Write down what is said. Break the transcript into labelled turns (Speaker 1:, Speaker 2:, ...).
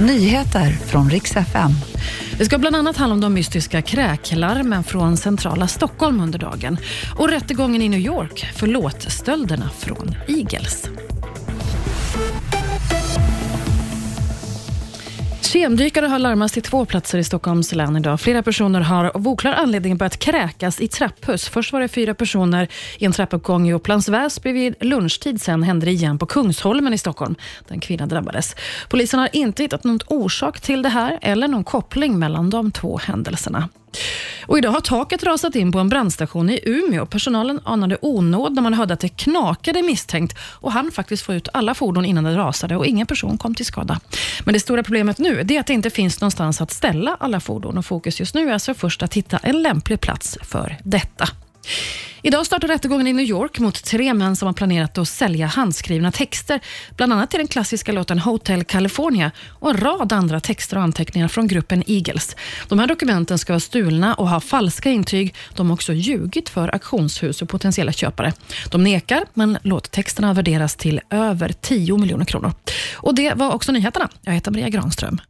Speaker 1: Nyheter från riks FM.
Speaker 2: Det ska bland annat handla om de mystiska kräklarmen från centrala Stockholm under dagen och rättegången i New York för låtstölderna från Eagles. Kemdykare har larmats till två platser i Stockholms län idag. Flera personer har av oklar anledning börjat kräkas i trapphus. Först var det fyra personer i en trappuppgång i Upplands Väsby vid lunchtid. Sen hände det igen på Kungsholmen i Stockholm. Den kvinnan drabbades. Polisen har inte hittat någon orsak till det här eller någon koppling mellan de två händelserna. Och idag har taket rasat in på en brandstation i Umeå. Personalen anade onåd när man hörde att det knakade misstänkt och han faktiskt få ut alla fordon innan det rasade och ingen person kom till skada. Men det stora problemet nu är att det inte finns någonstans att ställa alla fordon och fokus just nu är alltså först att hitta en lämplig plats för detta. Idag startar rättegången i New York mot tre män som har planerat att sälja handskrivna texter, bland annat till den klassiska låten Hotel California och en rad andra texter och anteckningar från gruppen Eagles. De här dokumenten ska vara stulna och ha falska intyg. De har också ljugit för auktionshus och potentiella köpare. De nekar, men låttexterna värderas till över 10 miljoner kronor. Och Det var också nyheterna. Jag heter Maria Granström.